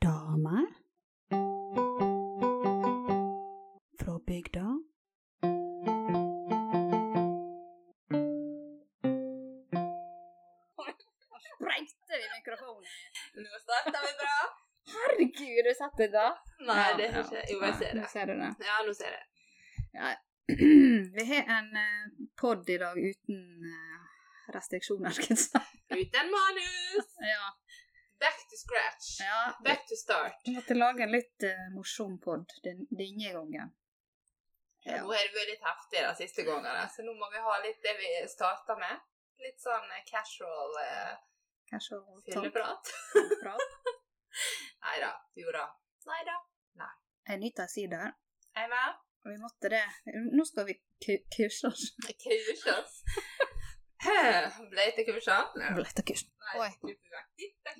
Damer fra bygda. Sprengte vi mikrofonen? Nå starta vi bra. Herregud, har du sett det da? Nei, det har ikke Jo, jeg ser Nå ser du det. Ja, nå ser jeg. Vi har en uh, pod i dag uten eh, restriksjoner. Uten manus! Ja. Back to scratch. ja. Back to start. Vi måtte lage en litt uh, morsom pod denne gangen. Ja, nå har det vært litt heftig de siste gangene, så nå må vi ha litt det vi starta med. Litt sånn eh, casual uh, casual fylleprat. Nei da. Jo da. Nei da. Jeg nyter sider. Er jeg med? Vi måtte det. Nå skal vi ku- kurse oss. Kurses. Ble det kursa? Blettekurs. Nei. Oi.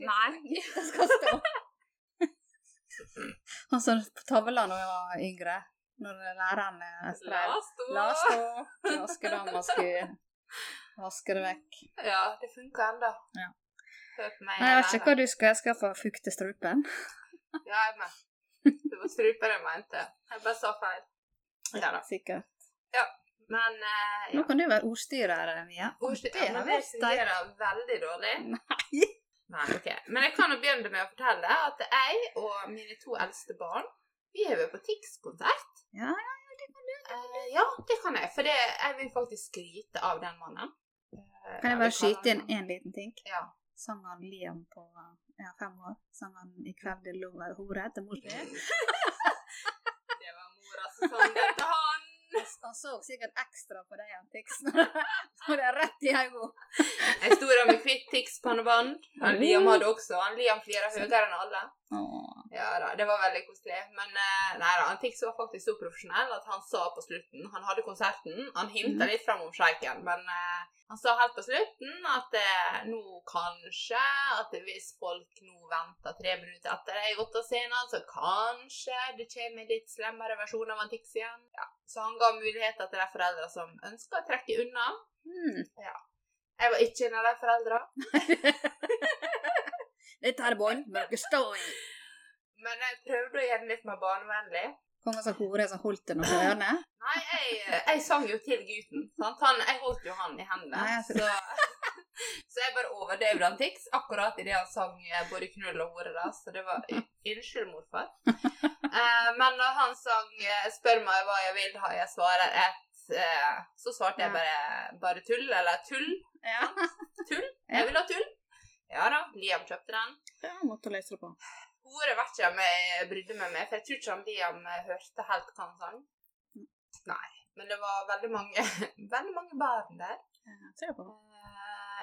Nei, jeg skal stå. Han som på tavla da jeg var yngre, når læreren skrev La stå. La stå, vaskedama skulle vaske det vekk. Ja, det funker ennå. Ja. Meg. Nei, jeg vet ikke hva du skal. Jeg skal få fukte strupen. Ja, jeg med. Det var strupen jeg mente. Jeg bare sa feil. Ja da. Sikkert. Men eh, Nå kan du være ordstyrer, Mia. Ordstyr, Det ja, men det deg. fungerer veldig dårlig. Nei. Nei, ok. Men jeg kan jo begynne med å fortelle at jeg og mine to eldste barn vi har vært på Tix-konsert. Ja, Eh, ja, det kan jeg. For det, jeg vil faktisk skryte av den mannen. Eh, Kan jeg bare skyte inn én liten ting? Ja. Sang han Liam på ja, fem år? Sang han 'I kveld det lå ei hore' til mor si? Det var mora som sang den han. Så sikkert ekstra på deg, han Tix. Og det er rett i øynene. Jeg sto der med hvitt Tix-pannebånd. Han Liam hadde også. Han Liam flirer høyere enn alle. Ja da, det var veldig koselig. Men eh, nei da, han Tix var faktisk så profesjonell at han sa på slutten Han hadde konserten. Han hinta litt fram om sjeiken, men eh, han sa helt på slutten at eh, nå kanskje At hvis folk nå venter tre minutter etter jeg har gått av scenen, så kanskje det kommer en litt slemmere versjon av Antix igjen. Ja, så han ga muligheter til de foreldre som ønsker å trekke unna. Hmm. Jeg var ikke en av de foreldra. Dette er bånd, men dere står i. Men jeg prøvde å gjøre det litt mer barnevennlig. Kom sånn hore som holdt den noen ørene. Nei, jeg, jeg sang jo til gutten. Sant? Han, jeg holdt jo han i hendene. Nei, så, så jeg bare overdøvde den Tix akkurat idet han sang eh, både 'knull' og 'hore'. da, Så det var Unnskyld, morfar. Eh, men når han sang eh, 'spør meg hva jeg vil, har jeg svarer ett', eh, så svarte jeg bare, bare tull, eller tull. Ja. Tull. Jeg vil ha tull. Ja da, Liam kjøpte den. Ja, måtte lese det på. Hore vet ikke om jeg brydde meg med, for jeg tror ikke om Liam eh, hørte helt hva han sang. Nei. Men det var veldig mange, veldig mange barn der. Ja, ser på.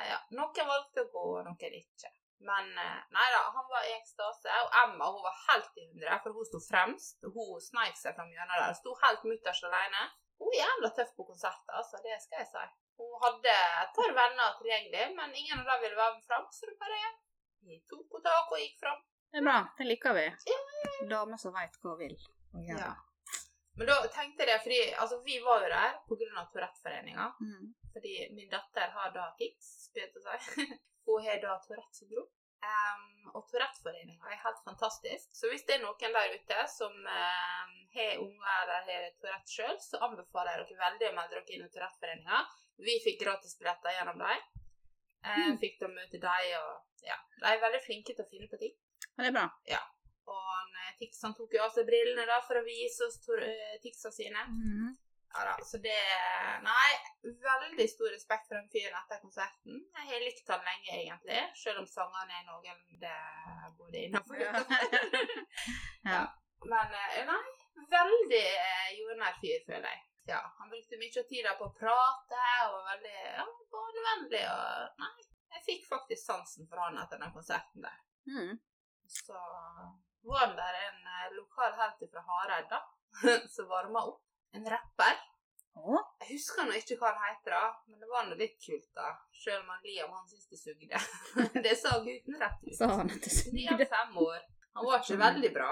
Ja, Noen valgte å gå, og noen ikke. Men eh, nei da, han var i ekstase. Og Emma hun var helt i hundre, for hun sto fremst. Hun sneik seg fram gjennom der. Sto helt mutters alene. Hun er jævla tøff på konserter, altså. Det skal jeg si. Hun hadde et par venner tilgjengelig, men ingen av dem ville være med fram, så det bare vi tok på tak og gikk fram. Det er bra. Det liker vi. Damer som veit hva hun vil. Ja. Men da tenkte jeg, fordi altså, vi var jo der pga. Touretteforeninga. Mm. Fordi min datter har da tics, begynte å si. Hun har da Tourettes syndrom. Um, og Touretteforeninga er helt fantastisk. Så hvis det er noen der ute som um, har unger eller har Tourette sjøl, så anbefaler jeg dere veldig å melde dere inn i Touretteforeninga. Vi fikk gratisbilletter gjennom dem. Um, Mm. Fikk da møte dem, og ja. De er veldig flinke til å finne på ting. Ja, det er bra. Ja. Og eh, Tix han tok jo av seg brillene da for å vise oss eh, Tixa sine. Mm. Ja da, så det Nei, veldig stor respekt for den fyren etter konserten. Jeg har likt han lenge, egentlig. Selv om sangene er noen det både innafor og utenfor. Ja. Men eh, nei, veldig eh, jordnær fyr, føler jeg. Ja, Han brukte mye av tida på å prate og var veldig ja, barnevennlig. og Nei, jeg fikk faktisk sansen for han etter den konserten der. Mm. Så var han der en eh, lokal helt fra Hareid, da, som varma opp. En rapper. Jeg husker nå ikke hva han heter, da, men det var nå litt kult, da. Selv om han Liam han syntes det sugde. det sa gutten rett ut. Sa han at det Liam sugde? fem år. Han var ikke veldig bra.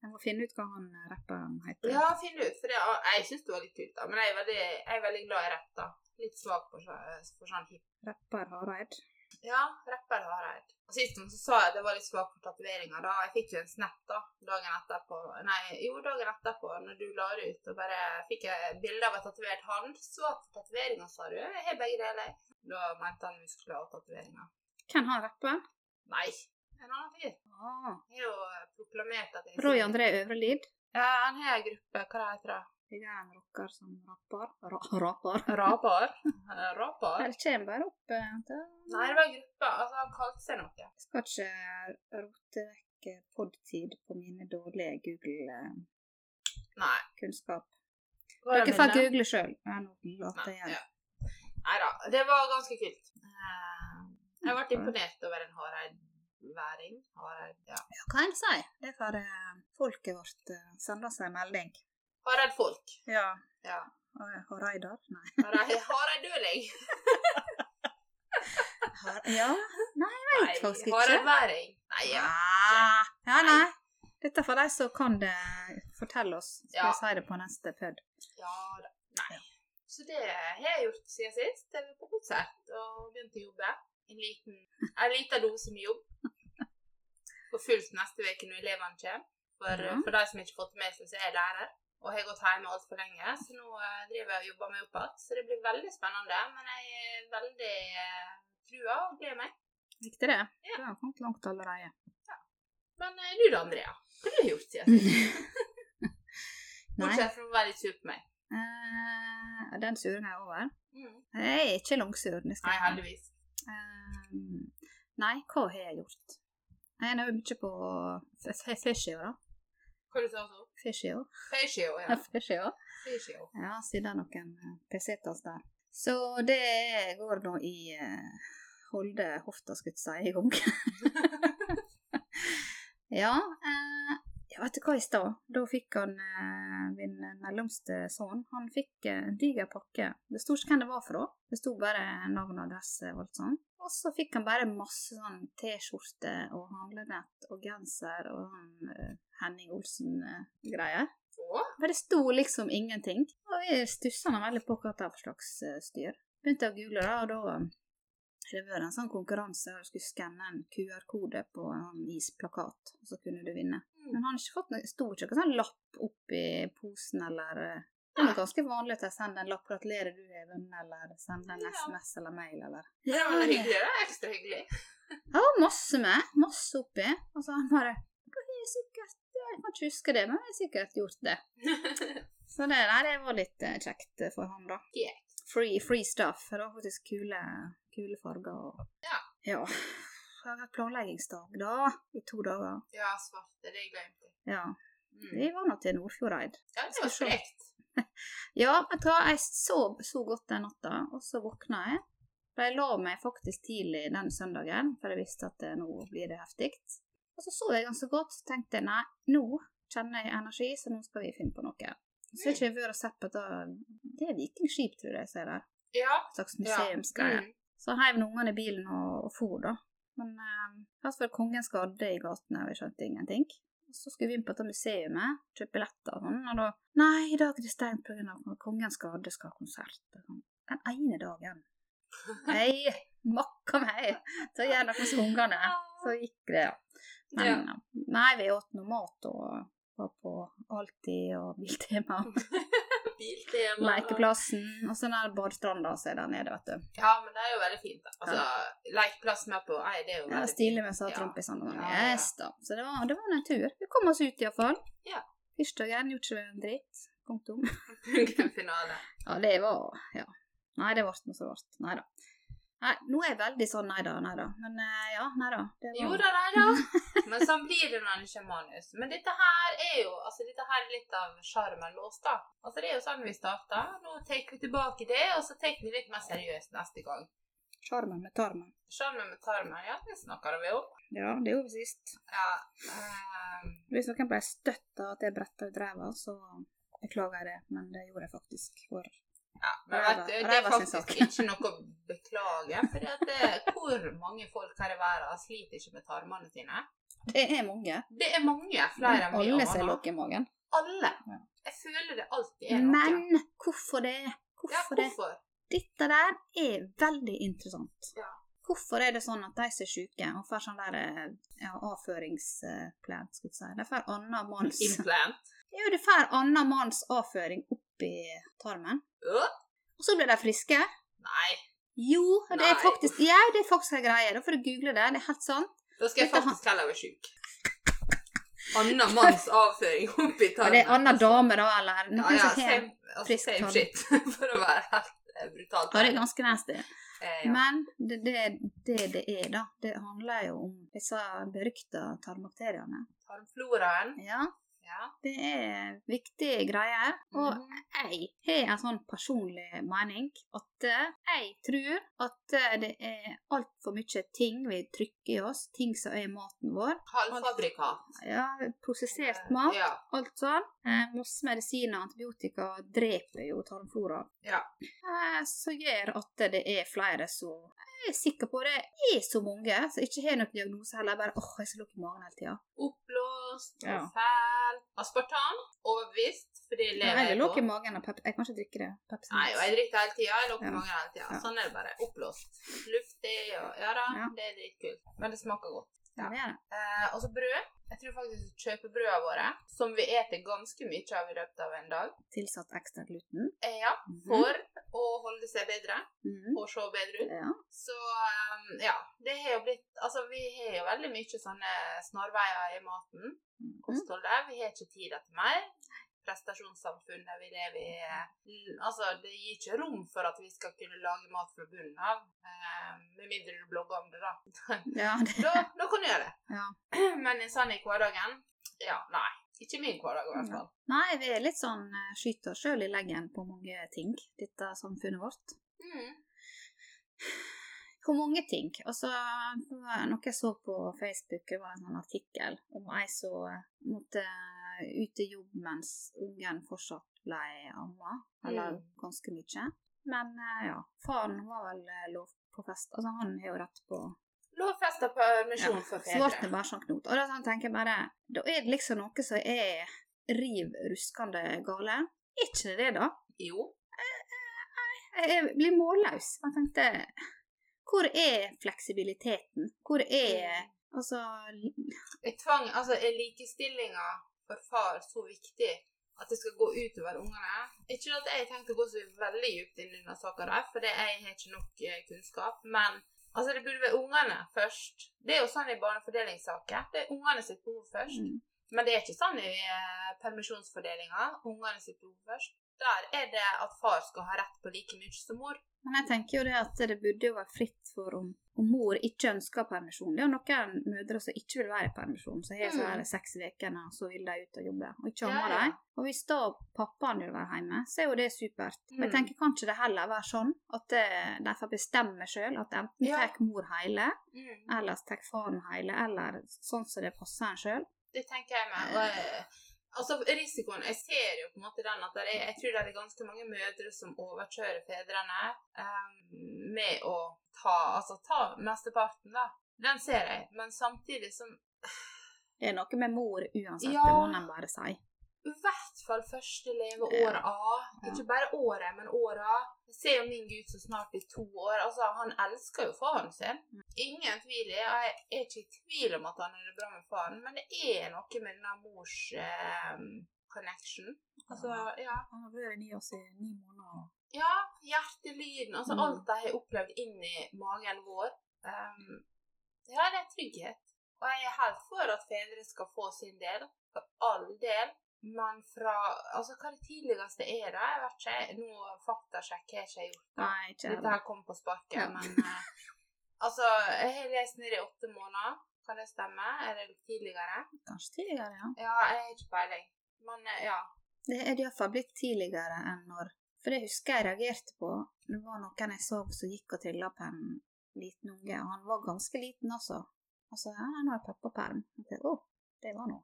Jeg må finne ut hva han eh, rapperen heter. Ja, finn ut, for det, jeg syns det var litt kult, da. Men jeg er veldig, jeg er veldig glad i rapp, da. Litt svak for, for sånn hip. Rapper Hareid. Ja, rapper Hareid. Og Sist gang så sa jeg at jeg var litt svak for tatoveringer. da. Jeg fikk jo en snap da, dagen etterpå. Nei, jo, dagen etterpå, når du la det ut, og bare fikk jeg bilde av en tatovert hånd. Svak for tatoveringer, sa du. Jeg har begge deler. Da mente han muskler og tatoveringer. Hvem har rappen? Nei, en annen fyr. Ah, Jeg har jo proklamert at jeg Roy André Øvrelid. Ja, han har en gruppe. Hva det heter det? Jeg er en rocker som rapper. Ra rapper. Rapar? Eh, Rapar? Eller kommer bare opp eh, til Nei, det var en gruppe. Altså, han kalte seg noe. Jeg skal ikke rote vekk eh, podtid på mine dårlige Google-kunnskap. Nei. Dere får google sjøl. Nå later Nei, da. det var ganske kult. Jeg ble imponert over en Hareid-væring. Hareid, ja. Ja, hva en sier? Det får folket vårt sende seg seg melding. Hareid-folk. Ja. Ja. Hareidar? Nei. Hareid- Hareid-døling. Ja? Nei, jeg vet faktisk ikke. Harald Væring. Nei, ja. Ah, ja, nei. Dette er for de som kan det, fortelle oss. Skal Ja. si det på neste pod. Ja da. Nei. Så det har jeg gjort siden sist. Jeg var på konsert og begynte å jobbe. En liten, en liten dose med jobb. På fullt neste uke når elevene kommer. For, Ja. for de som ikke har fått det med seg, så er jeg lærer. Og har gått hjemme altfor lenge, så nå eh, driver jeg og jobber meg opp igjen. Så det blir veldig spennende. Men jeg er veldig eh, trua og gleder meg. Likte det? Ja. Du har kommet langt allerede. Men eh, du da, Andrea? Hva har du gjort siden sist? Bortsett fra å være litt sur på meg. Uh, den suren er over. Mm. Jeg er ikke langsur. Nei, heldigvis. Uh, nei, hva har jeg gjort? Jeg er mye på f- f- Fishio, da. Hva du sa du? Fishio. Feishio, ja. Fishio. Feishio. Ja, siden noen eh, pesetas der. Så det går nå i eh, holde hofta, skulle jeg si, i gang. ja, eh, ja, vet du hva i stad? Da fikk han eh, min mellomste sønn, han fikk eh, en diger pakke. Det sto ikke hvem det var fra. Det sto bare navn og adresse og alt sånt. Og så fikk han bare masse sånn T-skjorte og handlenett og genser og han eh, Henning Olsen-greier. Men det sto liksom ingenting. Og jeg stussa nå veldig på hva det var for slags eh, styr. Begynte å google, da, og da um, det var en sånn konkurranse der du skulle skanne en QR-kode på en isplakat, og så kunne du vinne. Mm. Men han har ikke fått noe, sto ikke noen sånn lapp oppi posen, eller eh, Det er nok ganske vanlig at jeg sender en lapp 'Gratulerer, du har vunnet', eller sender en. SMS eller mail, eller Ja, men det hyggelig. Det er ekstra hyggelig. Ja, masse med. Masse oppi. Og så bare jeg er sikkert, Jeg kan ikke huske det, men jeg har sikkert gjort det. Så det, der det var litt eh, kjekt for han, da. Free, free stuff. Det var faktisk kule, kule farger. Og... Ja. ja. Jeg har planleggingsdag, da, i to dager. Ja, svarte. Det det jeg. Ja. Mm. Vi var nå til Nordfjordeid. Ja, det var sprekt. Ja, vet du hva, jeg sov så godt den natta, og så våkna jeg. For jeg la meg faktisk tidlig den søndagen, for jeg visste at eh, nå blir det heftig. Og så sov jeg ganske godt, så tenkte jeg nei, nå kjenner jeg energi, så nå skal vi finne på noe. Så har ikke jeg vært og sett på det- det er vikingskip, tror jeg jeg ser der. Ja. En slags ja. museumsgreie. Mm. Så heiv vi ungene i bilen og, og for, da. Men eh, først var det Kongens gate i gatene, og jeg skjønte ingenting. Og så skulle vi inn på dette museet, kjøpe billetter og sånn, og da Nei, i dag er det stengt pga. Kongens skade skal ha konsert. sånn. Den ene dagen. Nei, makka meg til å gjøre noe med ungene. Så gikk det, ja. Men ja. nei, vi åt noe mat og var på Alltid og Biltema. Biltema. Lekeplassen. Og så den der badestranda som er der nede, vet du. Ja, men det er jo veldig fint. da. Altså, Lekeplassen her på Ei, det er jo Ja, stilig med Ja. sånn. Ja, ja. Yes, da. Så det var, det var en tur. Vi kom oss ut iallfall. Ja. Tirsdagen gjorde ikke en dritt. Punktum. Finale. Ja, det var Ja. Nei, det ble noe så ble. Nei da. Nei, nå er jeg veldig sånn nei da, nei da. Men eh, ja, nei da. Det Jo da, nei da. Men sånn blir det når det ikke er manus. Men dette her er jo altså dette her er litt av sjarmen vår, da. Altså Det er jo sånn vi starta. Nå tar vi tilbake det, og så tar vi litt mer seriøst neste gang. Sjarmen med tarmen. Sjarmen med tarmen, ja, det snakker vi om. Ja, det gjorde vi sist. Ja. Um... Hvis noen ble støtt av at jeg bretta ut ræva, så beklager jeg det, men det gjorde jeg faktisk. For ja. Men at, det er faktisk ikke noe å beklage. For det, hvor mange folk her i verden sliter ikke med tarmene sine? det er mange. Det er mange. Flere enn vi Alle ser aner. i magen. Alle. Jeg føler det alltid er noe. Men hvorfor det? ja, Hvorfor det? hvorfor? Dette der er veldig interessant. Ja. Hvorfor er det sånn at de som er syke og får sånn der eh, ja, avføringsplan, skulle vi si, de får annen manns Implant. Jo, de får annen manns avføring opp i tarmen, og så blir de friske. Nei. Jo, det er faktisk Ja, det er faktisk en greie. Da får du google det. Det er helt sant. Da skal jeg faktisk heller være sjuk. Anna manns avføring oppi tarmen. det er anna dame, da, eller Ja, noen ja, som har same, altså, frisk same tarm. shit. For å være helt brutalt. Ja, det er ganske nasty. Eh, ja. Men det det, det det er, da, det handler jo om disse berykta tarmbakteriene. Tarmfloraen. Ja, Ja. det er viktige greier. Og mm. jeg har en sånn personlig mening at eh, jeg tror at eh, det er altfor mye ting vi trykker i oss, ting som er i maten vår. Halvfabrikat. Ja, prosessert mat, Ja. alt sånn. Eh, masse medisiner og antibiotika dreper jo tarmflora. Ja. Eh, som gjør at det er flere som Jeg er sikker på det er så mange som ikke har noen diagnose heller. Bare åh, jeg skal lukke magen hele tida. Oppblåst Ja. fæl. Aspartam. Overbevist, fordi jeg lever jeg vil i magen av pepsi. Jeg kan ikke drikke det. Pepsi Nei, og jeg drikker det hele tida. Jeg lukker Ja. magen hele tida. Sånn er det bare. Oppblåst. Luftig og Ja da, Ja. det er dritkult. Men det smaker godt. Ja, det er det. Eh, og så brød. Jeg tror faktisk kjøpebrødene våre, som vi eter ganske mye av i løpet av en dag, Tilsatt ekstra gluten. eh, ja, Mhm. for å holde seg bedre Mhm. og se bedre ut. Ja. Så um, ja, det har jo blitt Altså, vi har jo veldig mye sånne snarveier i maten. Mhm. Kostholdet. Vi har ikke tid til mer. Prestasjonssamfunnet vi lever i Altså, det gir ikke rom for at vi skal kunne lage mat fra bunnen av. Eh, med mindre du blogger om det, da. ja, det da. Da kan du gjøre det. Ja. Men sånn i hverdagen Ja, nei. Ikke min hverdag, i hvert fall. Nei, vi er litt sånn eh, skyter oss sjøl i leggen på mange ting, dette samfunnet vårt. Mm. På mange ting. Og så noe jeg så på Facebook, det var en sånn artikkel om ei som eh, måtte ut i jobb mens ungen fortsatt ble amma, eller Mm. ganske mye. Men eh, ja, faren var vel eh, lov på fest. Altså, han har jo rett på Lovfesta permisjon Ja, for Så ble det bare sånn knot. Og da tenker jeg bare Da er det liksom noe som er riv ruskende gale. Er ikke det da? Jo. Jeg blir målløs. Jeg tenkte Hvor er fleksibiliteten? Hvor er Altså Er tvang, altså likestillinga for far så viktig at det skal gå utover ungene? Ikke at jeg tenkte å gå så veldig dypt inn i denne saka, for det, jeg har ikke nok eh, kunnskap. Men altså, det burde være ungene først. Det er jo sånn i barnefordelingssaker. Det er ungene sitt behov først. mm, Men det er ikke sånn i eh, permisjonsfordelinga. Ungene sitt behov først. Der er det at far skal ha rett på like mye som mor. Men jeg tenker jo det at det burde jo være fritt for om, om mor ikke ønsker permisjon. Det er jo noen mødre som ikke vil være i permisjon, som har så her Mm. seks uker, og så vil de ut og jobbe, og ikke Ja, amme ja. dem. Og hvis da pappaen vil være hjemme, så er jo det supert. Men jeg Mm. tenker kan ikke det heller være sånn at eh, de får bestemme sjøl, at enten Ja. tar mor hele, Mm. eller tar faren hele, eller sånn som det passer en sjøl. Det tenker jeg meg. Og, eh, altså, risikoen Jeg ser jo på en måte den at det er, jeg tror det er ganske mange mødre som overkjører fedrene um, med å ta Altså ta mesteparten, da. Den ser jeg. Men samtidig som Det er noe med mor uansett, Ja. det må en bare si. I hvert fall første leveåret av. Ikke bare året, men åra. Jeg ser jo min gutt så snart i to år. Altså, Han elsker jo faren sin. Ingen tvil Jeg er ikke i tvil om at han har det bra med faren, men det er noe med denne mors eh, connection. Altså, ja. Han har vært i oss i ni måneder. ja hjertelyden. Altså Mm. alt de har opplevd inni magen vår. Um, ja, det er trygghet. Og jeg er helt for at fedre skal få sin del. For all del. Men fra Altså, hva det tidligste er da? Jeg vet ikke. Nå faktasjekk har jeg ikke gjort. da. Nei, ikke Dette her kom på sparket, Ja. men eh, Altså, jeg har lest ned i åtte måneder. Kan det stemme? Er det tidligere? Kanskje tidligere, ja. Ja, jeg har ikke peiling. Men eh, ja. Det er iallfall blitt tidligere enn når For det husker jeg reagerte på. Det var noen jeg så som gikk og trilla på en liten unge, og han var ganske liten. Altså, ja, nå er pappa perm. Å, det var noe.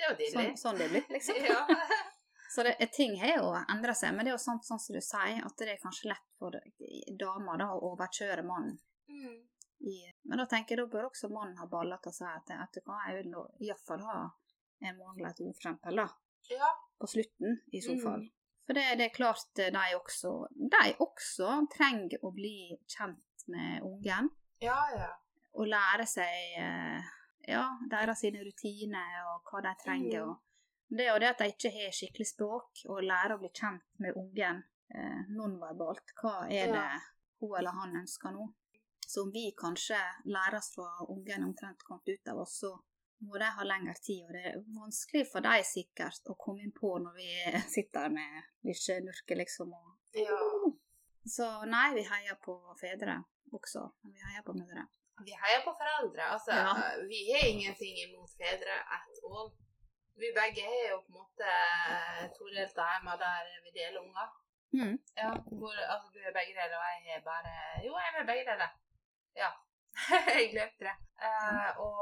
Det er jo Sånn, sånn det blitt, liksom. ja. Så det, ting har jo endra seg, men det er jo sånn, sånn som du sier, at det er kanskje lett for damer da, å overkjøre mannen. Mm. I, men da tenker jeg da bør også mannen ha baller til å si at vet du hva, jeg vil iallfall ha en måned eller et ordfrempel da, ja. på slutten, i så Mm. fall. For det, det er klart eh, de også De også trenger å bli kjent med ungen. Ja, ja. Og lære seg eh, ja, deres rutiner og hva de trenger. Mm. Og det er jo det at de ikke har skikkelig språk, og lærer å bli kjent med ungen eh, nonverbalt. Hva er det Ja. hun eller han ønsker nå? Som vi kanskje lærer oss fra ungen omtrent kommet ut av oss, så må de ha lengre tid. Og det er vanskelig for dem sikkert å komme inn på når vi sitter med lille nurke, liksom. Og... ja. Så nei, vi heier på fedre også. Men vi heier på mødre. Vi heier på foreldre. Altså, Ja. vi har ingenting imot fedre at all. Vi begge er jo på en måte todelte hjemme der vi deler unger. Mm. Ja, hvor, altså, du er begge deler, og jeg er bare Jo, jeg er begge deler. Ja. jeg glemte det. Eh, og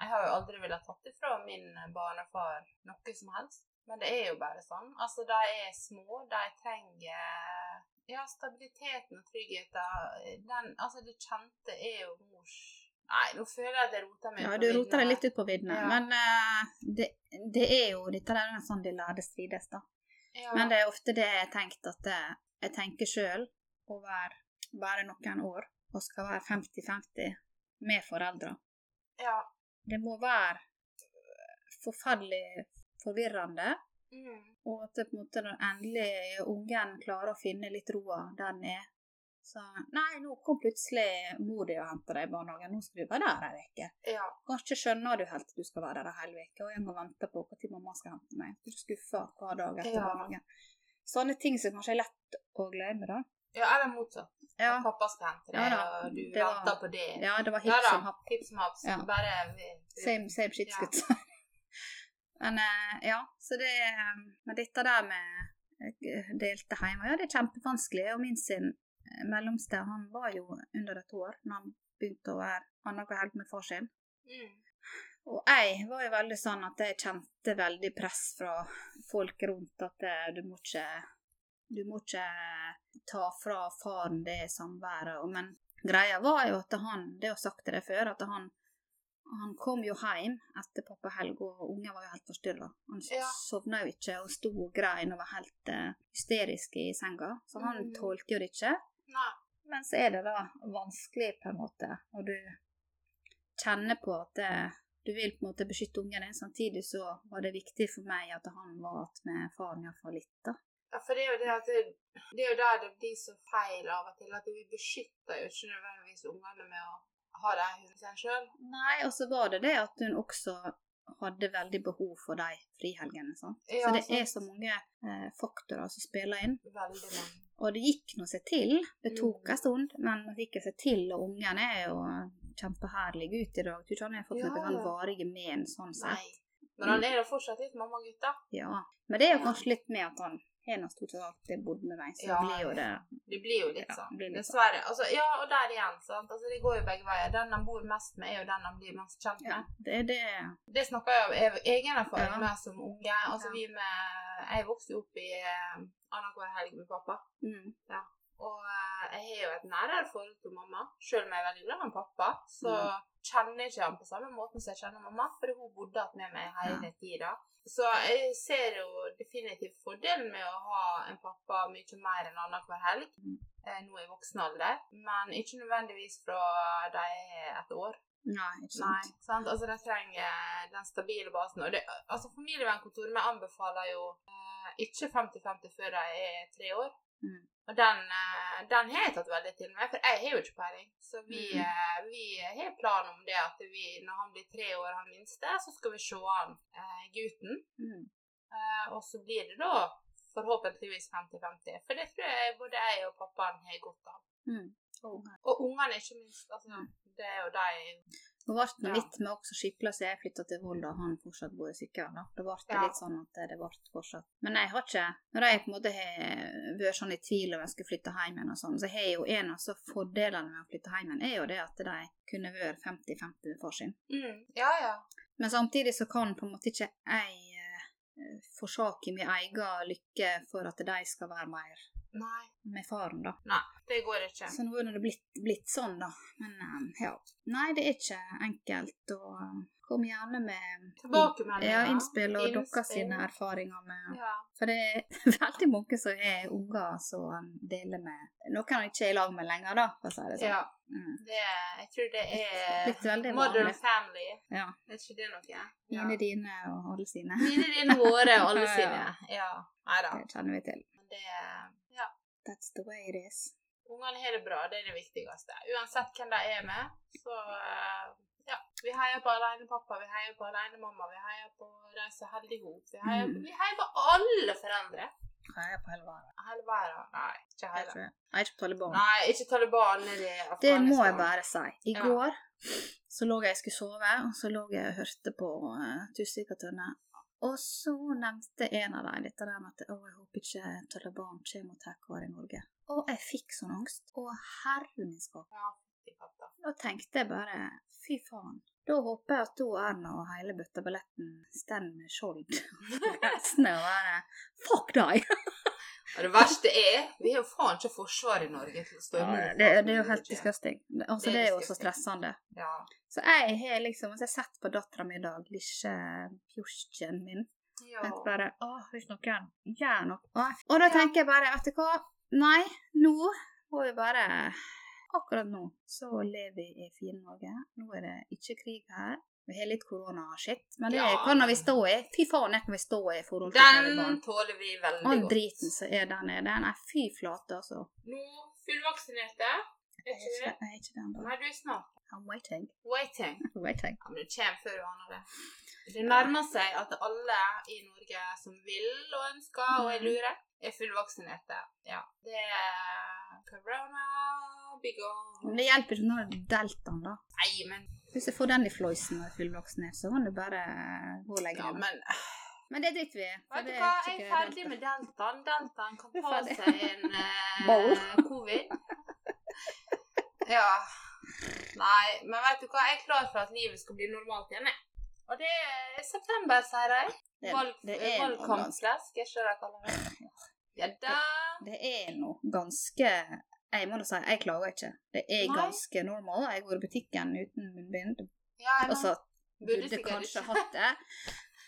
jeg har jo aldri villet tatt ifra min barnefar noe som helst. Men det er jo bare sånn. Altså, de er små, de trenger ja, stabiliteten og tryggheten. Den, altså, det kjente er jo mors Nei, nå føler jeg at jeg roter meg Ja, du roter deg litt ut på viddene. Ja. Men uh, det, det er jo dette der er sånn de lærde strides, da. Ja. Men det er ofte det jeg har tenkt at jeg, jeg tenker sjøl være bare noen år og skal være 50-50 med foreldre. ja. Det må være forferdelig forvirrende. Mm. Og at det på en måte når endelig ungen klarer å finne litt roa der den er Så Nei, nå kom plutselig mor di og henta deg i barnehagen, nå skal du være der ei uke. ja. Kanskje skjønner du helt at du skal være der ei hel uke, og jeg må vente på når mamma skal hente meg. Du er skuffa hver dag etter Ja. barnehagen. Sånne ting som kanskje er lett å glemme, da. Ja, eller motsatt. Ja, At pappa skal hente deg, ja, og du det var- venter på det. ja det var hipp som happ. hipp som haps. Ja. Bare Same, same shit, skutt. Men eh, ja, så det med Men dette der med eh, delte hjemme, ja, det er kjempevanskelig. Og min sin eh, mellomste, han var jo under et år når han begynte å være annenhver helg med far sin. Mm. Og jeg var jo veldig sånn at jeg kjente veldig press fra folk rundt at eh, du må ikke Du må ikke ta fra faren det samværet. Men greia var jo at han Det har jeg sagt til deg før, at han han kom jo hjem etter pappahelg, og ungen var jo helt forstyrra. Han Ja. sovna jo ikke og sto og grein og var helt uh, hysterisk i senga. Så han mm. tålte jo det ikke. Nei. Men så er det da vanskelig på en måte, og du kjenner på at det, du vil på en måte beskytte ungen din. Samtidig så var det viktig for meg at han var igjen med faren iallfall litt, da. Ja, for det er jo det at det, det er jo der det blir så feil av og til, at vi beskytter jo ikke nødvendigvis ungene med å ha jeg i seg sjøl. Nei, og så var det det at hun også hadde veldig behov for de frihelgene. sant? Ja, så det er så mange eh, faktorer som spiller inn. Veldig mange. Og det gikk nå seg til. Det tok Mm. en stund, men det gikk seg til. Og ungen er jo kjempeherlig ute i dag. Tror ikke han har fått Ja, noen sånn varige men sånn sett. Nei. Men han er da fortsatt litt mammagutt, da. Ja. Men det er jo kanskje litt med at han har nå stort sett alltid bodd med meg, så Ja, blir jo det Det blir jo litt Ja, sånn. det litt sånn. Dessverre. Altså, ja, og der igjen, sant. Altså, det går jo begge veier. Den han bor mest med, er jo den han blir mest kjent Ja, med. det er det. Det snakker jeg av egen erfaring Ja. med som unge. Altså, Ja. vi med Jeg vokste opp i eh, annenhver helg med pappa. Mm. Og eh, jeg har jo et nærere forhold til mamma. Selv om jeg er veldig glad i pappa, så Mm. Kjenner ikke han på samme måten som jeg kjenner mamma, for hun bodde igjen med meg hele tida. Så jeg ser jo definitivt fordelen med å ha en pappa mye mer enn annenhver helg. Mm. eh, Nå i voksen alder, men ikke nødvendigvis fra de er et år. Nei, ikke sant. Nei, sant. Altså, de trenger den stabile basen. Og det, altså, Familievernkontoret anbefaler jo eh, ikke 50-50 før de er tre år. Mm. Og den, eh, den har jeg tatt veldig til meg, for jeg har jo ikke peiling. Så vi, Mm. vi har plan om det at vi, når han blir tre år, han minste, så skal vi se han eh, gutten. Mm. Eh, og så blir det da forhåpentligvis 50-50. For det tror jeg både jeg og pappaen har godt av. Mm. Og Og ungene, ikke minst. Altså, Mm. det er jo de Nå ble det Ja. litt med også skipla siden jeg flytta til Volda, han fortsatt bor i Sykkylven. da. Det ble Ja. litt sånn at det ble fortsatt. Men jeg har ikke Når jeg på en måte har vært sånn i tvil om jeg skulle flytte hjem igjen og sånn, så har jo en av så fordelene med å flytte hjem igjen, er jo det at de kunne vært 50-50 med far sin. mm. Ja, ja. Men samtidig så kan på en måte ikke jeg eh, forsake min egen lykke for at de skal være mer Nei, med faren, da. Nei, det går ikke. Så nå er det blitt, blitt sånn, da. Men um, ja. Nei, det er ikke enkelt. Og um, kom gjerne med Tilbakemeldinger. ja, innspill og deres sine erfaringer med Ja. For det er veldig mange som er unger som deler med noen han ikke er i lag med lenger, da, for å si det sånn. ja. Mm. Det, jeg tror det er modern vanlig. family. Ja. Er ikke det noe? Ja. Mine, dine og alle sine. Mine, dine, våre, og alle sine. ja. Ja. Nei da. Det kjenner vi til. Det Ja. That's the way it is. Ungene har det bra, det er det viktigste. Uansett hvem de er med, så eh, ja. Vi heier på alenepappa, vi heier på alenemamma, vi heier på de som holder i hop. Vi, heier- Mm. vi heier på alle foreldre. Jeg er på hele verden. Hele verden. Nei, ikke hele. jeg. Jeg ikke på Taliban. Nei, ikke Taliban i Det må jeg bare si. I Ja. går så lå jeg og skulle sove, og så lå jeg og hørte på uh, Tussvika Tønne. Og så nevnte en av dem dette der med at å, jeg håper ikke Taliban kommer og tar hver i Norge. Og jeg fikk sånn angst. Og herre min skap. Ja. Da tenkte jeg bare fy faen. Da håper jeg at hun Erna og hele bøtteballetten står med skjold og bare Fuck deg! Og det verste er, vi har jo faen ikke forsvar i Norge til å stå imot. det, det er jo helt disgusting. Altså, Det er jo så stressende. Ja. Så jeg har liksom altså, Jeg har sett på dattera mi i dag, lille pjosjen min. ja. Jeg bare Å, hvis noen gjør noe Og da tenker jeg bare, vet du hva Nei, nå må vi bare Akkurat nå så lever vi i fine Norge. Nå er det ikke krig her. Vi har litt korona-shit, men det Ja. kan vi stå i. Fy faen, det kan vi stå i forhold til Den tåler vi veldig All godt. driten som er der nede. Nei, fy flate, altså. Nå fullvaksinerte. Er Jeg er ikke ikke, det? er da. Nei, du er snart. I'm waiting. Waiting. waiting. Ja, men det kommer før du aner det. Det nærmer seg at alle i Norge som vil og ønsker og er Mhm. lure, er fullvaksinerte. Ja. Det er corona be gone. Men det hjelper ikke når det er deltaen, da. Nei, men Hvis jeg får den i floisen og er fullvoksen, så kan du bare gå og legge Ja, deg. men Men det driter vi i. Vet du hva, jeg er ferdig delta. med deltaen. Deltaen kan ta seg en eh, covid. Ja. Nei, men vet du hva, jeg er klar for at livet skal bli normalt igjen, jeg. Og det er september, sier de. Valgkampslesk, er ikke det de kaller det? Ja da. det er noe ganske Jeg må da si, jeg klager ikke. Det er Nei. ganske normal. Jeg går i butikken uten munnbind. Ja, Altså, burde burde kanskje ikke. hatt det.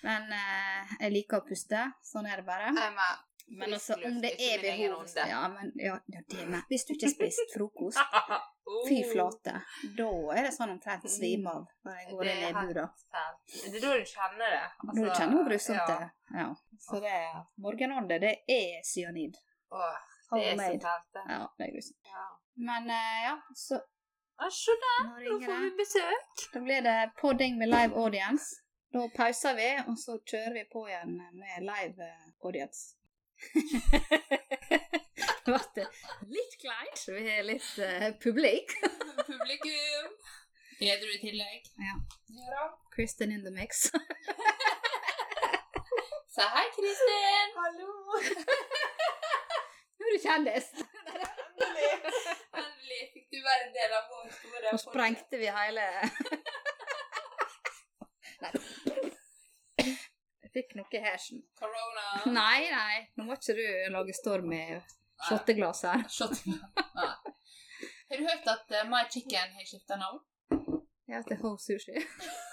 Men eh, jeg liker å puste. Sånn er det bare. Med. Men altså, om det er behov. Ja, men ja, ja, det med. Hvis du ikke har spist frokost, Oh, fy flate, da er det sånn omtrent svime av når jeg går inn i bua. Det er da du kjenner det. Altså, du kjenner hvor grusomt ja. det er. Ja. Så det morgenånde, det er cyanid. Åh, det er så Homemade. fælt, det. Ja, det er grusomt. Ja. Men uh, ja, så se der, nå nå får vi det. besøk. Da blir det podding med live audience. Da pauser vi, og så kjører vi på igjen med live audience. audience. Det ble litt kleint, vi har litt uh, publik. Publikum. Edru i tillegg. Ja. Ja. Kristin in the mix. Si hei, Kristin. Hallo. Nå er du kjendis! Endelig. Endelig fikk du være en del av vår store Nå sprengte vi hele Nei. Jeg fikk noe i hersen. Corona. Nei, nei, nå må ikke du lage storm i shotteglass her. Har du hørt at uh, My Chicken har skifta navn? Ja, til Ho Sushi.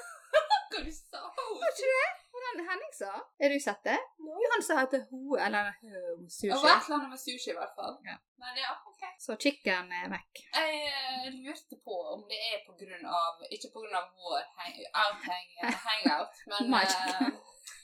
Hva du sa Var ikke det? Hva Henning sa? Har du sett det? Jo, han sa at det er Ho, eller Ho Det var Sushi. et eller annet med sushi, i hvert fall. Ja. Men ja, ok. Så chicken er vekk. Jeg eh, lurte på om det er på grunn av Ikke på grunn av vår hang, outhang, hangout, men, eh,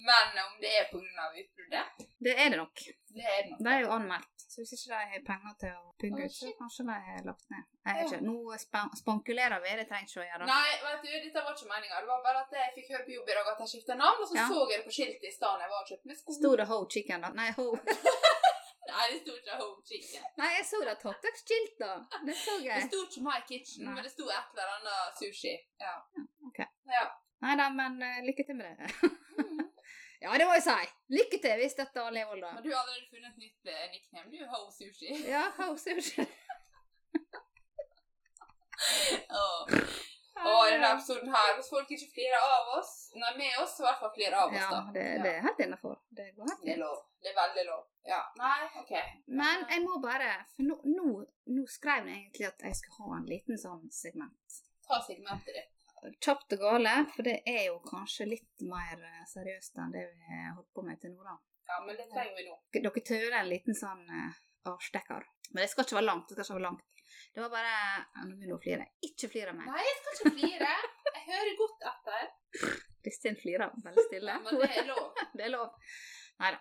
men om det er på grunn av utbruddet. Det er det nok. Det er det nok. Det er jo anmeldt. Så hvis ikke de har penger til å bygge ut, så kanskje de har lagt ned. Jeg vet ikke. Nå span spankulerer vi, det trenger ikke å gjøre. Nei, vet du, dette var ikke meninga. Det var bare at jeg fikk høre på jobb i dag at jeg skifta navn, og så Ja. så jeg det på skiltet i stedet jeg var og kjøpte meg sko. Sto det Ho Chicken, da? Nei, Ho Nei, det sto ikke Home Chicken. Nei, jeg så det hotdog-skilt, da. Det så Det sto ikke My Kitchen, Nei. men det sto et eller annet sushi. Ja. ok. Ja. Nei da, men uh, lykke til med det. Ja, det må jeg si. Lykke til. hvis dette Levold, Men da. du har allerede funnet et nytt eh, nickname. Du Ho Sushi. Ja, Ho Sushi. Åh. Og i denne episoden her, hvis folk ikke flirer av oss, nei, med oss, så i hvert fall flirer av oss, Ja, da. det, det er helt innafor. Det går helt Det er fint. lov. Det er veldig lov. Ja. Nei, OK. Men jeg må bare For nå, nå, nå skrev jeg egentlig at jeg skulle ha en liten sånn segment. Ta segmentet ditt. Kjapt og gale, for det er jo kanskje litt mer eh, seriøst enn det vi har holdt på med til nå, da. Ja, men det trenger vi nå. Dere tøler en liten sånn uh, avstikker. Men det skal ikke være langt. Det skal ikke være langt. Det var bare Nå begynner hun å flire. Ikke flire mer. Nei, jeg skal ikke flire. Jeg hører godt etter. Kristin flirer veldig stille. Ja, men det er lov. det er lov. Nei da.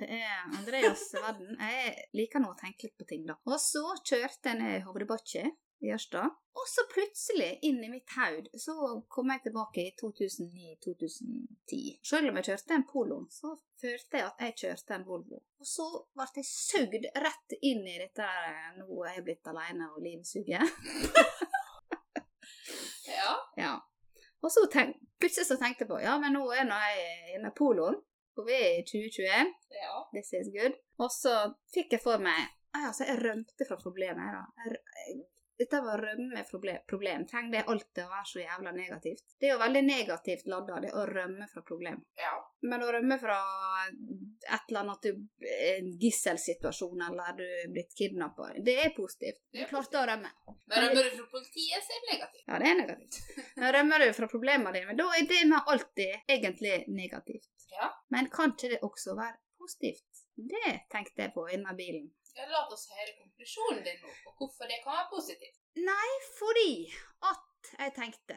Det er Andreas verden. Jeg liker nå å tenke litt på ting, da. Og så kjørte jeg ned Hovdebakkje i Ørsta. Og så plutselig, inn i mitt haud, så kom jeg tilbake i 2009-2010. Selv om jeg kjørte en Polo, så følte jeg at jeg kjørte en Volvo. Og så ble jeg sugd rett inn i dette der, Nå er jeg blitt alene, og livet suger. Ja. Ja. Og så tenk, plutselig så tenkte jeg på Ja, men nå er nå jeg inne i poloen, og vi er i 2021. ja. This is good. Og så fikk jeg for meg altså, Jeg rømte fra problemet. da. Jeg, dette var å rømme fra problem. problem. Trenger det alltid å være så jævla negativt? Det er jo veldig negativt ladda, det å rømme fra problem. ja. Men å rømme fra et eller annet du, en gisselsituasjon eller du er blitt kidnappa, det er positivt. Du klarte å rømme. Men rømmer du fra politiet, så er det negativt. Ja, det er negativt. Men rømmer du fra problemene dine, men da er det med alltid egentlig negativt. Ja. Men kan ikke det også være positivt? Det tenkte jeg på innen bilen. Ja, La oss høre konklusjonen din nå, og hvorfor det kan være positivt. Nei, fordi at jeg tenkte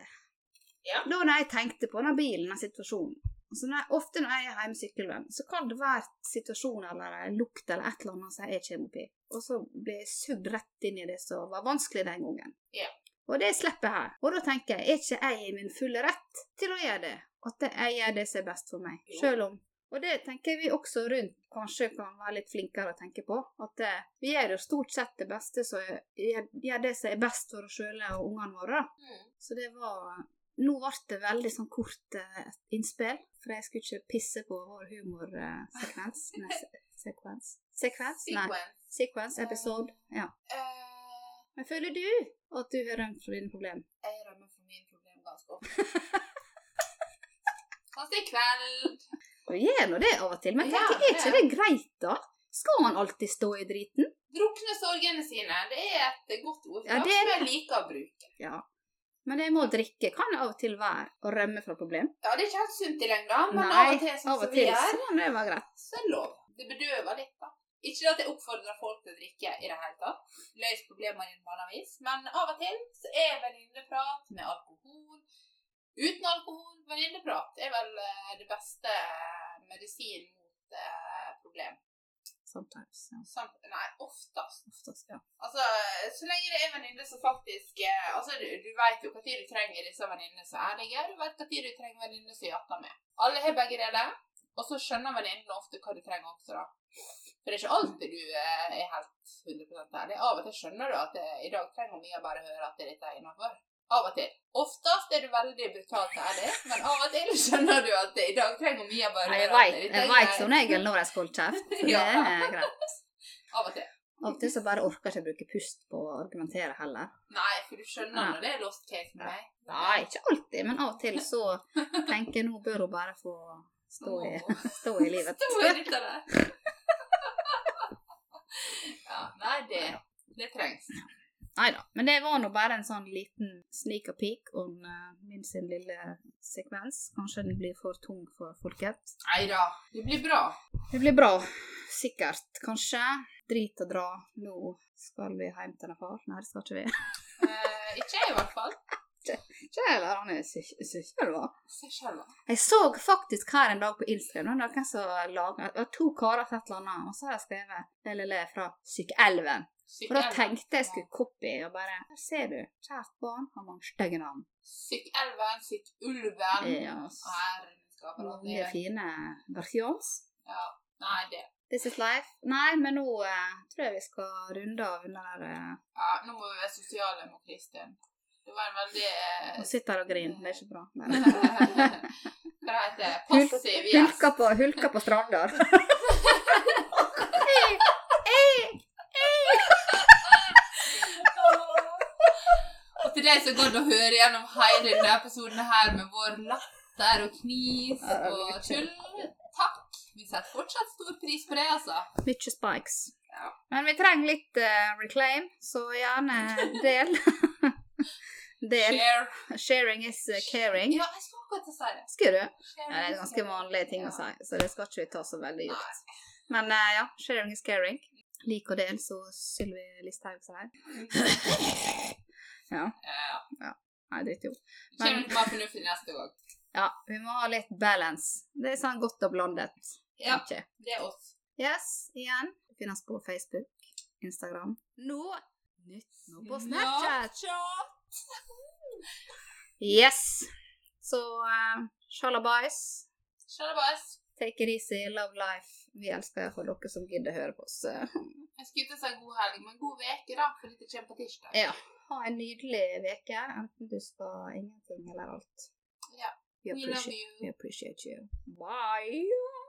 Ja. Da når jeg tenkte på denne bilen, denne situasjonen altså når jeg, Ofte når jeg er hjemme sykkelvenn, så kan det være situasjoner eller lukt eller et eller annet som jeg kommer oppi, og så blir jeg sugd rett inn i det som var vanskelig den gangen. Ja. Og det slipper jeg her. Og da tenker jeg, er ikke jeg i min fulle rett til å gjøre det? At jeg gjør det som er best for meg, Jo. selv om og det tenker vi også rundt kanskje kan være litt flinkere å tenke på. At eh, vi gjør jo stort sett det beste som gjør, det som er best for oss sjøl og ungene våre. Mm. Så det var Nå ble det veldig sånn kort eh, innspill, for jeg skulle ikke pisse på vår humorsekvens. Nei, se- sekvens. Sekvens? Nei. Sequence. Episode. Ja. Eh, Men føler du at du har rømt fra dine problemer? jeg rømmer fra mine problemer ganske ofte. Kanskje i kveld. Og gjør nå det av og til, men Ja, tenker, er ikke det- greit, da? Skal man alltid stå i driten? Drukne sorgene sine. Det er et godt ord Ja, det er det. jeg liker å bruke. Ja. Men det med å drikke kan av og til være å rømme fra problem. Ja, det er ikke helt sunt i lengden, men Nei, av og til sånn av som og vi gjør, så det være greit. så er det lov. Det bedøver litt, da. Ikke at jeg oppfordrer folk til å drikke i det hele tatt. Løs problemene dine en annet vis. Men av og til så er venninneprat med alkohol Uten alkohol, venninneprat er vel eh, det beste medisin mot eh, problem. Sometimes. Ja. Samt, nei, oftest. Oftest, ja. Altså, så lenge det er venninner som faktisk eh, Altså, du, du vet jo når du trenger disse venninnene som er ærlige. Du vet når du trenger venninner som jatter med. Alle har begge deler. Og så skjønner venninnene ofte hva du trenger også, da. For det er ikke alltid du eh, er helt 100% ærlig. Av og til skjønner du at eh, i dag trenger Mia bare høre at dette er innafor. Av og til. Oftest er du veldig brutalt ærlig, men av og til skjønner du at i dag trenger Mia bare jeg greit. som regel når jeg skal holde kjeft. Så Ja. det er greit. Av og til. Av og til så bare orker jeg ikke bruke pust på å argumentere heller. Nei, for du skjønner Ja. når det er lost case med meg. Nei, ikke alltid, men av og til så tenker jeg nå bør hun bare få stå i, stå i livet. Stå i litt av det. ja, nei, det, det trengs. Nei da. Men det var nå bare en sånn liten sneaker peek om uh, min sin lille sekvens. Kanskje den blir for tung for folket. Nei da, det blir bra. Det blir bra. Sikkert. Kanskje. Drit og dra. Nå skal vi hjem til en far. Nei, det skal ikke vi. Eh, ikke jeg, i hvert fall. Ikke jeg heller. Han er sykjelva. Jeg så faktisk her en dag på Instagram noen som laga to karer fra et eller annet, og så har jeg skrevet LLE fra Sykelven. Og da tenkte jeg skulle copy og bare Her ser du. Kjært barn har mange stygge navn. Sykkulven Ja, Herrenskaper og mange fine versions. Ja, nei, det. This is life. Nei, men nå eh, tror jeg vi skal runde av under der eh, Ja, nå må vi være sosiale mot Kristin. Det var en veldig eh, Hun sitter og griner, det er ikke bra. Men. Hva heter det? Passiv gjest. Hulka på, hulka på strandar. det er så godt å høre gjennom hele denne episoden her med vår latter og knis Ja, og tull. Takk. Vi setter fortsatt stor pris på det, altså. Mye spikes. Ja. Men vi trenger litt uh, reclaim, så gjerne del. del. Share. Sharing is eh, caring. Ja, jeg skulle akkurat si det. Skal du? Ja, det er ganske vanlige ting å si, så det skal ikke vi ta så veldig dypt. Men uh, ja, sharing is caring. Lik og del, så Sylvi Listhaug sier. ja. Ja. Nei, dritt jo. Det kommer nok mer fornuftig neste gang. Ja, vi må ha litt balance. Det er sånn godt og blandet. Ja, tenker det er oss. Yes, igjen. Vi finnes på Facebook, Instagram. Nå nytt nå på Snapchat. Snapchat. Yes. Så uh, shalabais. Shalabais. Take it easy, love life. Vi elsker iallfall dere som gidder høre på oss. Jeg skulle ikke si god helg, men god veke da, for dette kommer på tirsdag. Ja. Ha en nydelig uke, enten du skal ingenting eller alt. Ja. We love appreciate, you. we appreciate you. Bye!